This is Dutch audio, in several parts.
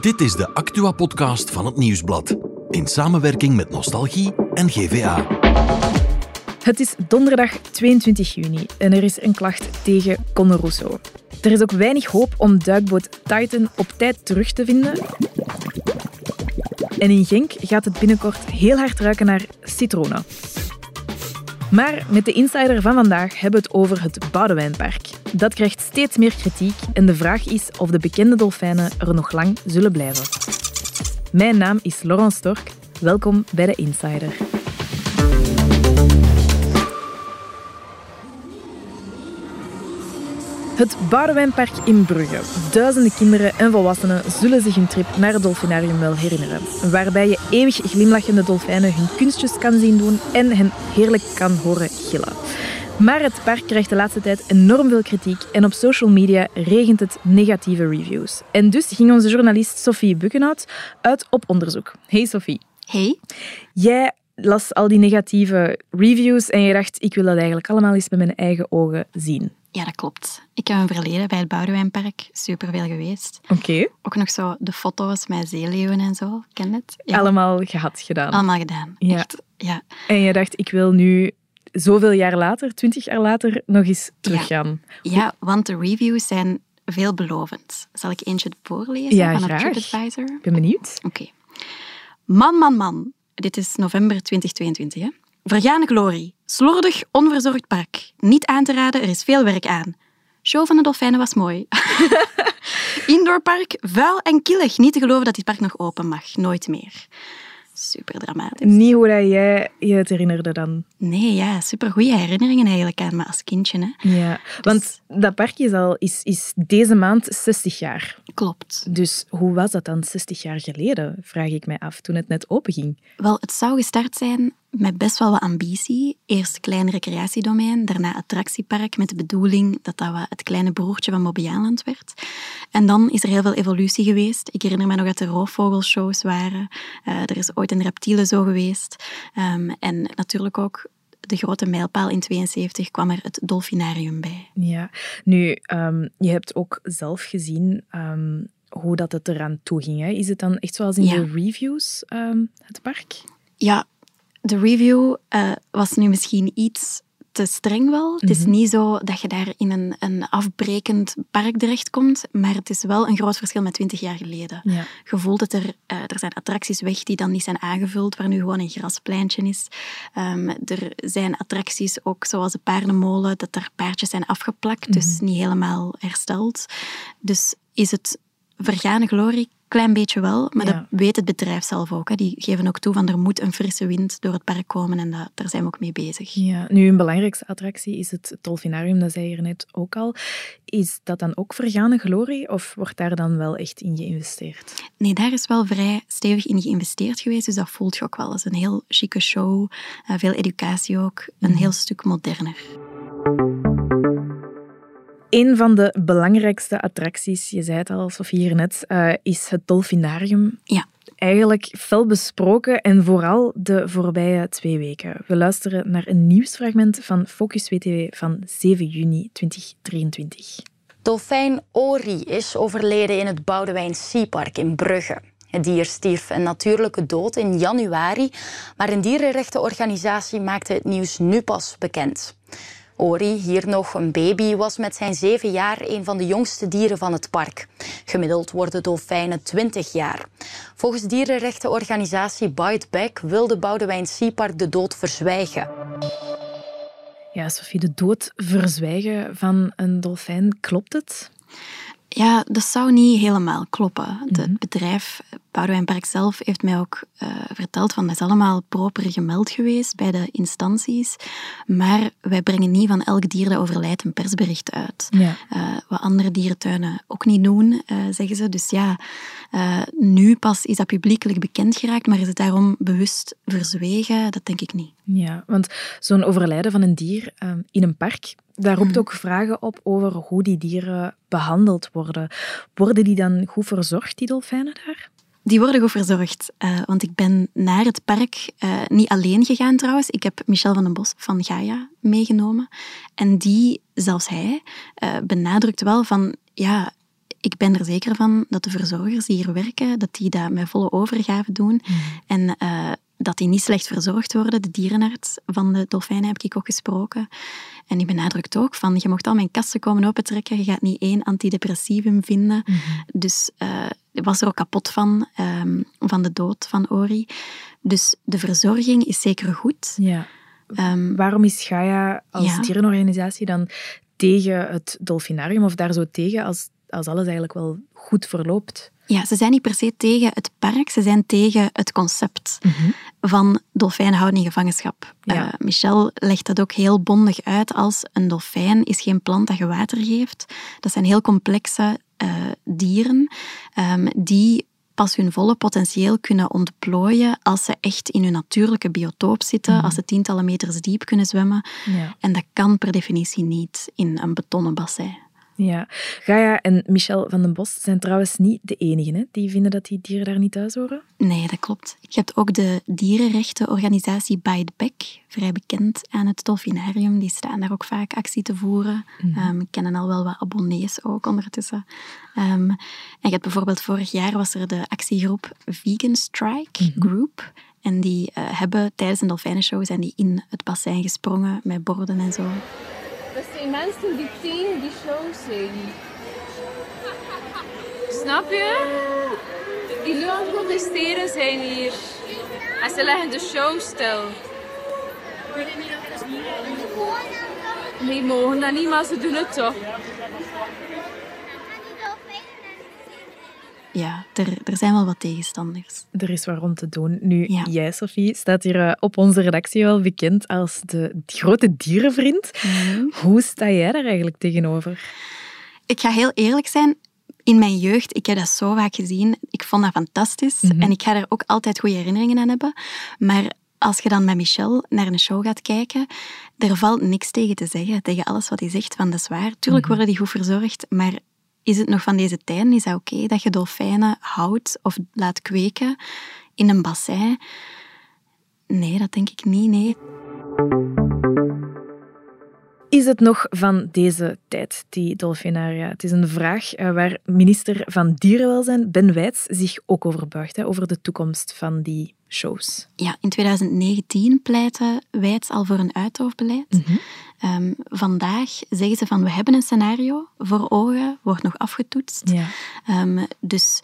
Dit is de Actua-podcast van het Nieuwsblad. In samenwerking met Nostalgie en GVA. Het is donderdag 22 juni en er is een klacht tegen Conor Rousseau. Er is ook weinig hoop om duikboot Titan op tijd terug te vinden. En in Genk gaat het binnenkort heel hard ruiken naar citroenen. Maar met de insider van vandaag hebben we het over het Boudewijnpark. Dat krijgt steeds meer kritiek en de vraag is of de bekende dolfijnen er nog lang zullen blijven. Mijn naam is Laurent Stork. Welkom bij de Insider. Het Boudewijnpark in Brugge. Duizenden kinderen en volwassenen zullen zich hun trip naar het dolfinarium wel herinneren. Waarbij je eeuwig glimlachende dolfijnen hun kunstjes kan zien doen en hen heerlijk kan horen gillen. Maar het park krijgt de laatste tijd enorm veel kritiek en op social media regent het negatieve reviews. En dus ging onze journalist Sophie Bukkenhout uit op onderzoek. Hey Sophie. Hey. Jij las al die negatieve reviews en je dacht, ik wil dat eigenlijk allemaal eens met mijn eigen ogen zien. Ja, dat klopt. Ik heb een verleden bij het Boudewijnpark. Superveel geweest. Oké. Ook nog zo de foto's met zeeleeuwen en zo. Ken je het? Ja. Allemaal gehad gedaan. Allemaal gedaan. Ja. Echt, ja. En je dacht, ik wil nu zoveel jaar later, twintig jaar later, nog eens teruggaan. ja, want de reviews zijn veelbelovend. Zal ik eentje voorlezen Ja, van graag. TripAdvisor? Ik ben benieuwd. Oké. Man, man, man. Dit is november 2022. Hè? Vergane glorie. Slordig, onverzorgd park. Niet aan te raden, er is veel werk aan. Show van de dolfijnen was mooi. Indoorpark, vuil en killig. Niet te geloven dat dit park nog open mag. Nooit meer. Super dramatisch. Niet hoe dat jij je het herinnerde dan. Nee, ja, super goede herinneringen eigenlijk aan me als kindje. Hè? Ja, want dat park is, al, is, is deze maand 60 jaar. Klopt. Dus hoe was dat dan 60 jaar geleden, vraag ik mij af, toen het net openging? Wel, het zou gestart zijn met best wel wat ambitie. Eerst klein recreatiedomein, daarna attractiepark met de bedoeling dat dat wat het kleine broertje van Bobbejaanland werd. En dan is er heel veel evolutie geweest. Ik herinner me nog dat er roofvogelshows waren. Eh, er is ooit een reptiele zo geweest. Ehm, en natuurlijk ook de grote mijlpaal in 72 kwam er het dolfinarium bij. Ja, nu, ehm, je hebt ook zelf gezien ehm, hoe dat het eraan toe ging. Hè? Is het dan echt zoals in Ja. de reviews, het park? Ja, de review eh, was nu misschien iets te streng wel. Het is niet zo dat je daar in een, een afbrekend park terechtkomt, maar het is wel een groot verschil met 20 jaar geleden. Ja. Je voelt dat er, eh, er zijn attracties weg die dan niet zijn aangevuld, waar nu gewoon een graspleintje is. Ehm, er zijn attracties ook zoals de paardenmolen, dat er paardjes zijn afgeplakt, dus niet helemaal hersteld. Dus is het vergane glorie? Klein beetje wel, maar Ja. dat weet het bedrijf zelf ook. Hè. Die geven ook toe van er moet een frisse wind door het park komen en dat, daar zijn we ook mee bezig. Ja, nu een belangrijkste attractie is het Dolfinarium, dat zei je er net ook al. Is dat dan ook vergane glorie of wordt daar dan wel echt in geïnvesteerd? Nee, daar is wel vrij stevig in geïnvesteerd geweest, dus dat voelt je ook wel als een heel chique show. eh, veel educatie ook, een heel stuk moderner. Een van de belangrijkste attracties, je zei het al, Sofie, hier net, eh, is het Dolfinarium. Ja. Eigenlijk fel besproken en vooral de voorbije twee weken. We luisteren naar een nieuwsfragment van Focus WTW van 7 juni 2023. Dolfijn Ori is overleden in het Boudewijn Seapark in Brugge. Het dier stierf een natuurlijke dood in januari, maar een dierenrechtenorganisatie maakte het nieuws nu pas bekend. Ori, hier nog een baby, was met zijn zeven jaar een van de jongste dieren van het park. Gemiddeld worden dolfijnen 20 jaar. Volgens dierenrechtenorganisatie Bite Back wil de Boudewijn Seapark de dood verzwijgen. Ja, Sofie, de dood verzwijgen van een dolfijn, klopt het? Ja, dat zou niet helemaal kloppen. Het bedrijf Boudewijnpark zelf heeft mij ook eh, verteld van dat is allemaal proper gemeld geweest bij de instanties. Maar wij brengen niet van elk dier dat overlijdt een persbericht uit. Ja. Eh, wat andere dierentuinen ook niet doen, eh, zeggen ze. Dus ja, nu pas is dat publiekelijk bekend geraakt, maar is het daarom bewust verzwegen? Dat denk ik niet. Ja, want zo'n overlijden van een dier eh, in een park, daar roept ook vragen op over hoe die dieren behandeld worden. Worden die dan goed verzorgd, die dolfijnen daar? Die worden goed verzorgd, eh, want ik ben naar het park eh, niet alleen gegaan trouwens. Ik heb Michel van den Bos van Gaia meegenomen. En die, zelfs hij, eh, benadrukt wel van, ja, ik ben er zeker van dat de verzorgers die hier werken, dat die dat met volle overgave doen. En uh, dat die niet slecht verzorgd worden. De dierenarts van de dolfijnen heb ik ook gesproken. En die benadrukt ook van, je mocht al mijn kasten komen opentrekken, je gaat niet één antidepressivum vinden. Mm Dus uh, was er ook kapot van, um, van de dood van Ori. Dus de verzorging is zeker goed. Ja. Um, Waarom is Gaia als ja. dierenorganisatie dan tegen het dolfinarium of daar zo tegen als, als alles eigenlijk wel goed verloopt? Ja, ze zijn niet per se tegen het park, ze zijn tegen het concept mm van dolfijnen in gevangenschap. Ja. Uh, Michel legt dat ook heel bondig uit als een dolfijn is geen plant dat je water geeft. Dat zijn heel complexe uh, dieren um, die pas hun volle potentieel kunnen ontplooien als ze echt in hun natuurlijke biotoop zitten, mm als ze tientallen meters diep kunnen zwemmen. Ja. En dat kan per definitie niet in een betonnen bassin. Ja, Gaia en Michel van den Bos zijn trouwens niet de enigen hè, die vinden dat die dieren daar niet thuis horen. Nee, dat klopt. Je hebt ook de dierenrechtenorganisatie By the Back, vrij bekend aan het dolfinarium. Die staan daar ook vaak actie te voeren. Mm -hmm. kennen al wel wat abonnees ook ondertussen. Um, en je hebt bijvoorbeeld vorig jaar was er de actiegroep Vegan Strike mhm. Group. En die uh, hebben tijdens een dolfijnenshow zijn die in het bassin gesprongen met borden en zo. Mensen die tegen die show zijn. Snap je? Die het protesteren zijn hier. En ze leggen de show stil. Nee, mogen dat niet, maar ze doen het toch. Ja, er, er zijn wel wat tegenstanders. Er is wat rond te doen. Nu, jij, Sophie, staat hier eh, op onze redactie wel bekend als de grote dierenvriend. Mhm. Hoe sta jij daar eigenlijk tegenover? Ik ga heel eerlijk zijn. In mijn jeugd, ik heb dat zo vaak gezien. Ik vond dat fantastisch. Mhm. En ik ga er ook altijd goede herinneringen aan hebben. Maar als je dan met Michel naar een show gaat kijken, er valt niks tegen te zeggen. Tegen alles wat hij zegt, van dat is waar. Tuurlijk mhm. worden die goed verzorgd, maar is het nog van deze tijden? Is dat oké dat je dolfijnen houdt of laat kweken in een bassin? Nee, dat denk ik niet, nee. Is het nog van deze tijd, die dolfinaria? Het is een vraag eh, waar minister van Dierenwelzijn, Ben Wijts, zich ook over buigt, hè, over de toekomst van die shows. Ja, in 2019 pleitte Wijts al voor een uithoofdbeleid. Mhm. Ehm, vandaag zeggen ze van we hebben een scenario voor ogen, wordt nog afgetoetst. Ja. Um, dus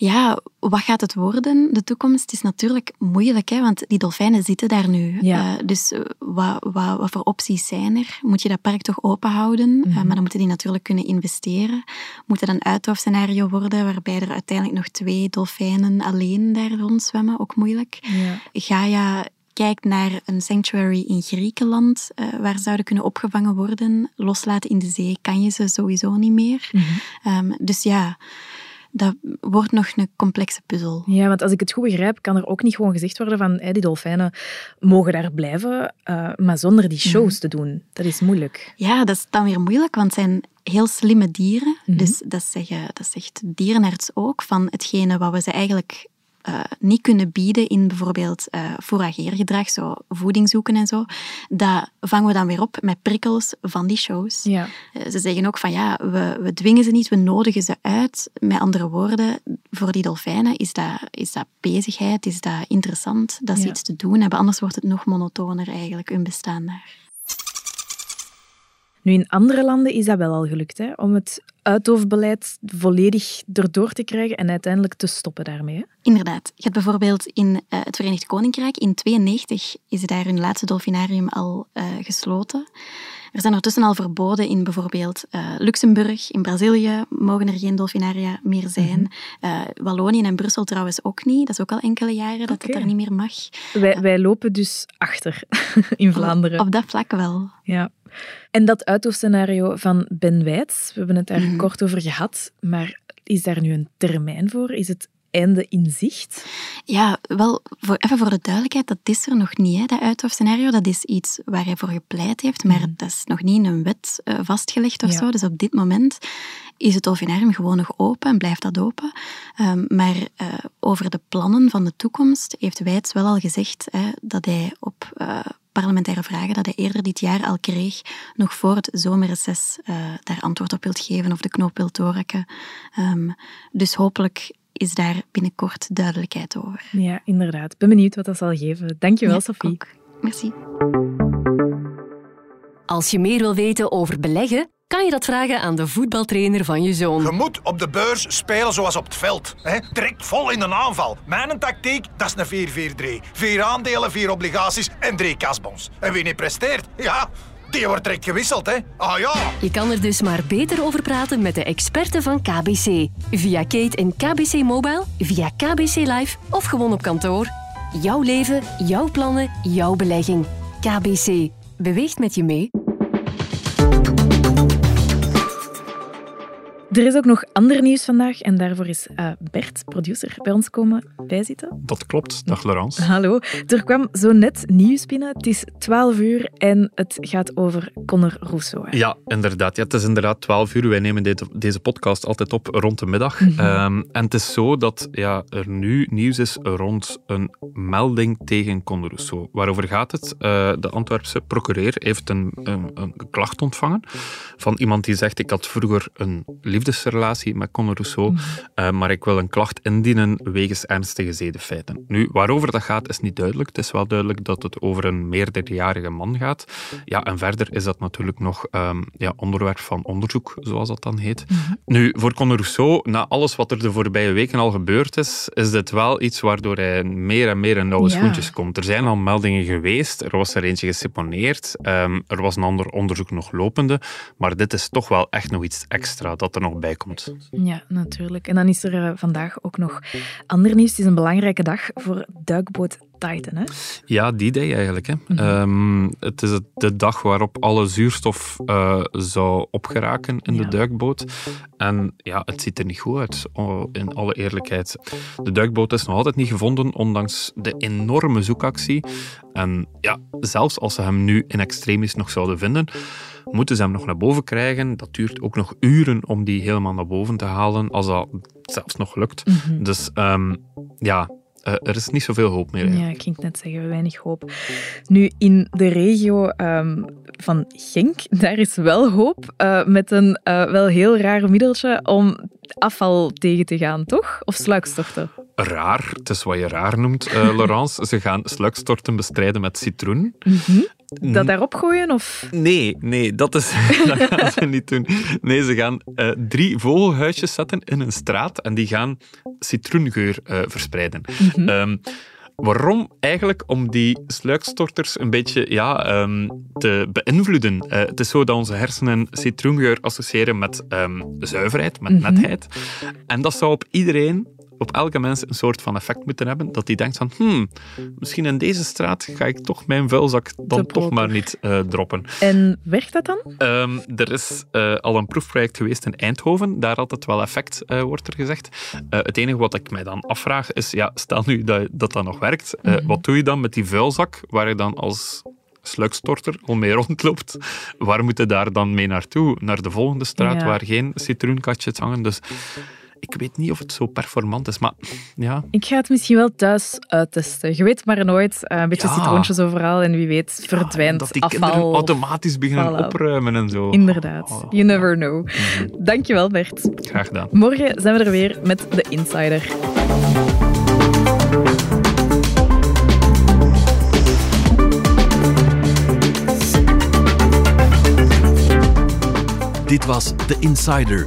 ja, wat gaat het worden? De toekomst is natuurlijk moeilijk, hè, want die dolfijnen zitten daar nu. Ja. Uh, dus eh, wat, wat, wat, voor opties zijn er? Moet je dat park toch open houden? Mm -hmm. uh, maar dan moeten die natuurlijk kunnen investeren. Moet het een uithoofdscenario worden waarbij er uiteindelijk nog twee dolfijnen alleen daar rondzwemmen? Ook moeilijk. Ja. Gaia kijkt naar een sanctuary in Griekenland, uh, waar zouden kunnen opgevangen worden. Loslaten in de zee kan je ze sowieso niet meer. Mm -hmm. um, dus ja dat wordt nog een complexe puzzel. Ja, want als ik het goed begrijp, kan er ook niet gewoon gezegd worden van hey, die dolfijnen mogen daar blijven, uh, maar zonder die shows mhm. te doen. Dat is moeilijk. Ja, dat is dan weer moeilijk, want het zijn heel slimme dieren. Mm -hmm. Dus dat, zeggen, dat zegt dierenarts ook, van hetgene wat we ze eigenlijk uh, niet kunnen bieden in bijvoorbeeld uh, fourageergedrag, zo voeding zoeken en zo, dat vangen we dan weer op met prikkels van die shows. Ja. Uh, ze zeggen ook van ja, we, we dwingen ze niet, we nodigen ze uit. Met andere woorden, voor die dolfijnen is dat, is dat bezigheid, is dat interessant, dat ze ja. iets te doen hebben. Anders wordt het nog monotoner eigenlijk, hun bestaan daar. Nu, in andere landen is dat wel al gelukt, hè, om het uithoofdbeleid volledig erdoor te krijgen en uiteindelijk te stoppen daarmee. Hè? Inderdaad. Je hebt bijvoorbeeld in uh, het Verenigd Koninkrijk, in 1992 is daar hun laatste dolfinarium al uh, gesloten. Er zijn ondertussen al verboden in bijvoorbeeld uh, Luxemburg, in Brazilië mogen er geen dolfinaria meer zijn. Mm Wallonië en Brussel trouwens ook niet. Dat is ook al enkele jaren dat okay. het daar niet meer mag. Wij, wij lopen dus achter in Vlaanderen. Op, op dat vlak wel. Ja. En dat uithoofdscenario van Ben Wijts, we hebben het daar mm. kort over gehad, maar is daar nu een termijn voor? Is het einde in zicht? Ja, wel, voor, even voor de duidelijkheid, dat is er nog niet, hè, dat uithoofdscenario. Dat is iets waar hij voor gepleit heeft, maar mm. dat is nog niet in een wet uh, vastgelegd of ja. zo. Dus op dit moment is het dolfinarium gewoon nog open en blijft dat open. Um, maar uh, over de plannen van de toekomst heeft Wijts wel al gezegd hè, dat hij op uh, parlementaire vragen dat hij eerder dit jaar al kreeg, nog voor het zomerreces, uh, daar antwoord op wilt geven of de knoop wilt doorrekken. Um, dus hopelijk is daar binnenkort duidelijkheid over. Ja, inderdaad. Ben benieuwd wat dat zal geven. Dankjewel, ja, Sophie. Ook. Merci. Als je meer wil weten over beleggen, kan je dat vragen aan de voetbaltrainer van je zoon. Je moet op de beurs spelen zoals op het veld. Hè? Direct vol in een aanval. Mijn tactiek, dat is een 4-4-3. Vier aandelen, vier obligaties en drie kasbons. En wie niet presteert, ja, die wordt direct gewisseld, hè? Ah ja! Je kan er dus maar beter over praten met de experten van KBC. Via Kate en KBC Mobile, via KBC Live of gewoon op kantoor. Jouw leven, jouw plannen, jouw belegging. KBC. Beweegt met je mee. Er is ook nog ander nieuws vandaag en daarvoor is uh, Bert, producer, bij ons komen bijzitten. Dat klopt. Dag Laurence. Hallo. Er kwam zo net nieuws binnen. Het is 12 uur en het gaat over Conor Rousseau. Ja, inderdaad. Ja, het is inderdaad 12 uur. Wij nemen deze, deze podcast altijd op rond de middag. Mm -hmm. en het is zo dat ja, er nu nieuws is rond een melding tegen Conor Rousseau. Waarover gaat het? Uh, de Antwerpse procureur heeft een, een, een klacht ontvangen van iemand die zegt ik had vroeger een liefdesrelatie met Conor Rousseau, uh, maar ik wil een klacht indienen wegens ernstige zedenfeiten. Nu, waarover dat gaat, is niet duidelijk. Het is wel duidelijk dat het over een meerderjarige man gaat. Ja, en verder is dat natuurlijk nog um, ja, onderwerp van onderzoek, zoals dat dan heet. Mm -hmm. Nu, voor Conor Rousseau, na alles wat er de voorbije weken al gebeurd is, is dit wel iets waardoor hij meer en meer in nauwe ja. schoentjes komt. Er zijn al meldingen geweest, er was er eentje geseponeerd, um, er was een ander onderzoek nog lopende, maar dit is toch wel echt nog iets extra dat er nog bij komt. Ja, natuurlijk. En dan is er uh, vandaag ook nog ander nieuws. Het is een belangrijke dag voor duikboot Titan, hè? Ja, die day eigenlijk. Hè. Mm -hmm. um, het is de dag waarop alle zuurstof uh, zou opgeraken in ja. de duikboot. En ja, het ziet er niet goed uit, in alle eerlijkheid. De duikboot is nog altijd niet gevonden, ondanks de enorme zoekactie. En ja, zelfs als ze hem nu in extremis nog zouden vinden, moeten ze hem nog naar boven krijgen. Dat duurt ook nog uren om die helemaal naar boven te halen, als dat zelfs nog lukt. Mm -hmm. Dus um, ja, uh, er is niet zoveel hoop meer. Ja, ik ging net zeggen, weinig hoop. Nu, in de regio um, van Genk, daar is wel hoop, uh, met een uh, wel heel raar middeltje om afval tegen te gaan, toch? Of sluikstorten? Raar, het is wat je raar noemt, Laurence. Ze gaan sluikstorten bestrijden met citroen. Mm -hmm. Dat daarop gooien? Of? Nee, nee dat, is, dat gaan ze niet doen. Nee, ze gaan uh, drie vogelhuisjes zetten in een straat en die gaan citroengeur uh, verspreiden. Mm -hmm. um, Waarom? Eigenlijk om die sluikstorters een beetje ja, um, te beïnvloeden. Uh, het is zo dat onze hersenen citroengeur associëren met um, zuiverheid, met mm -hmm. netheid. En dat zou op iedereen op elke mens een soort van effect moeten hebben, dat die denkt van, hmm, misschien in deze straat ga ik toch mijn vuilzak dan toch maar niet uh, droppen. En werkt dat dan? Um, er is uh, al een proefproject geweest in Eindhoven, daar had het wel effect, uh, wordt er gezegd. het enige wat ik mij dan afvraag is, ja, stel nu dat dat, dat nog werkt, mm -hmm. wat doe je dan met die vuilzak, waar je dan als sluikstorter al mee rondloopt, waar moet je daar dan mee naartoe? Naar de volgende straat, ja. waar geen citroenkatjes hangen, dus ik weet niet of het zo performant is, maar ja. Ik ga het misschien wel thuis uittesten. Je weet maar nooit. Een beetje ja. citroontjes overal en wie weet verdwijnt ja, dat die afval. automatisch beginnen voilà. opruimen en zo. Inderdaad. Oh. You never know. -hmm. Dankjewel, Bert. Graag gedaan. Morgen zijn we er weer met de Insider. Dit was The Insider,